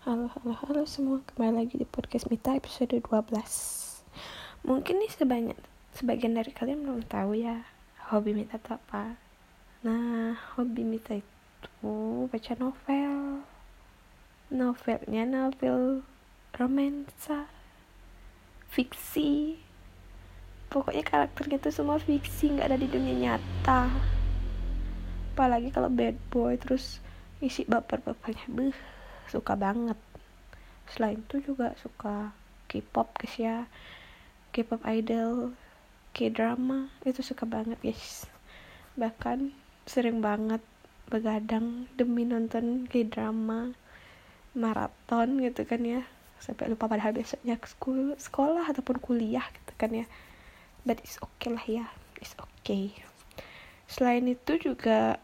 Halo, halo, halo semua. Kembali lagi di podcast Mita episode 12. Mungkin nih sebanyak sebagian dari kalian belum tahu ya hobi Mita itu apa. Nah, hobi Mita itu baca novel. Novelnya novel romansa, fiksi. Pokoknya karakternya tuh semua fiksi, nggak ada di dunia nyata. Apalagi kalau bad boy terus isi baper-bapernya, beuh suka banget. Selain itu juga suka K-pop guys ya. K-pop idol K-drama itu suka banget guys. Bahkan sering banget begadang demi nonton K-drama maraton gitu kan ya. Sampai lupa padahal besoknya sekolah ataupun kuliah gitu kan ya. But it's okay lah ya it's okay. Selain itu juga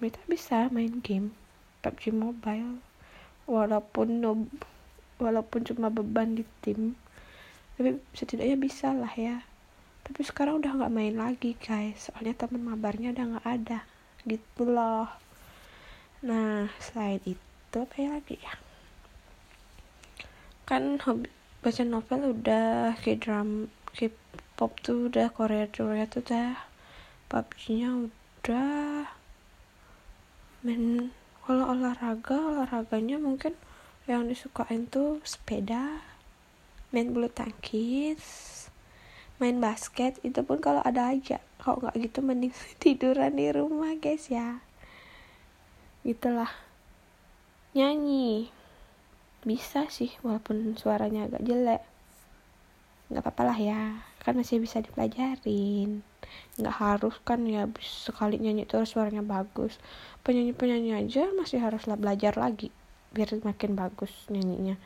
kita bisa main game PUBG Mobile walaupun no, walaupun cuma beban di tim tapi setidaknya bisa lah ya. Tapi sekarang udah nggak main lagi guys. Soalnya teman mabarnya udah nggak ada. Gitu loh. Nah selain itu apa ya lagi ya? Kan hobi baca novel udah kayak drum kayak pop tuh udah Korea Korea tuh udah PUBG nya udah main kalau olahraga olahraganya mungkin yang disukain tuh sepeda main bulu tangkis main basket itu pun kalau ada aja. Kalau nggak gitu mending tiduran di rumah guys ya. Gitulah. Nyanyi. Bisa sih walaupun suaranya agak jelek. Nggak apa-apa lah ya kan masih bisa dipelajarin. Nggak harus kan ya sekali nyanyi terus suaranya bagus. Penyanyi penyanyi aja masih haruslah belajar lagi biar makin bagus nyanyinya.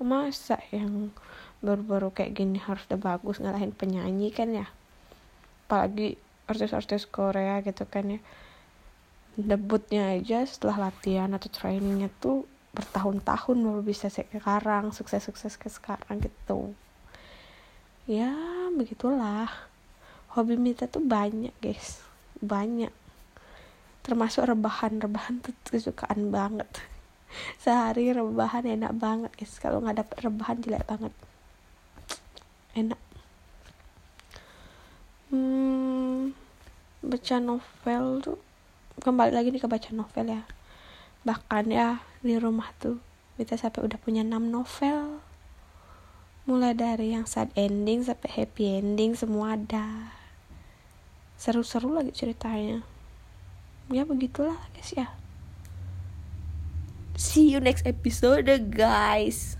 Masa yang baru-baru kayak gini harus udah bagus ngalahin penyanyi kan ya? Apalagi artis-artis Korea gitu kan ya. Debutnya aja setelah latihan atau trainingnya tuh bertahun-tahun baru bisa sekarang sukses-sukses ke sekarang gitu. Ya begitulah. Hobi Mita tuh banyak guys. Banyak. Termasuk rebahan-rebahan tuh kesukaan banget. Sehari rebahan enak banget guys. Kalau nggak dapet rebahan jelek banget. Enak. Hmm, baca novel tuh. Kembali lagi nih ke baca novel ya. Bahkan ya di rumah tuh kita sampai udah punya 6 novel mulai dari yang sad ending sampai happy ending semua ada. Seru-seru lagi ceritanya. Ya begitulah guys ya. See you next episode guys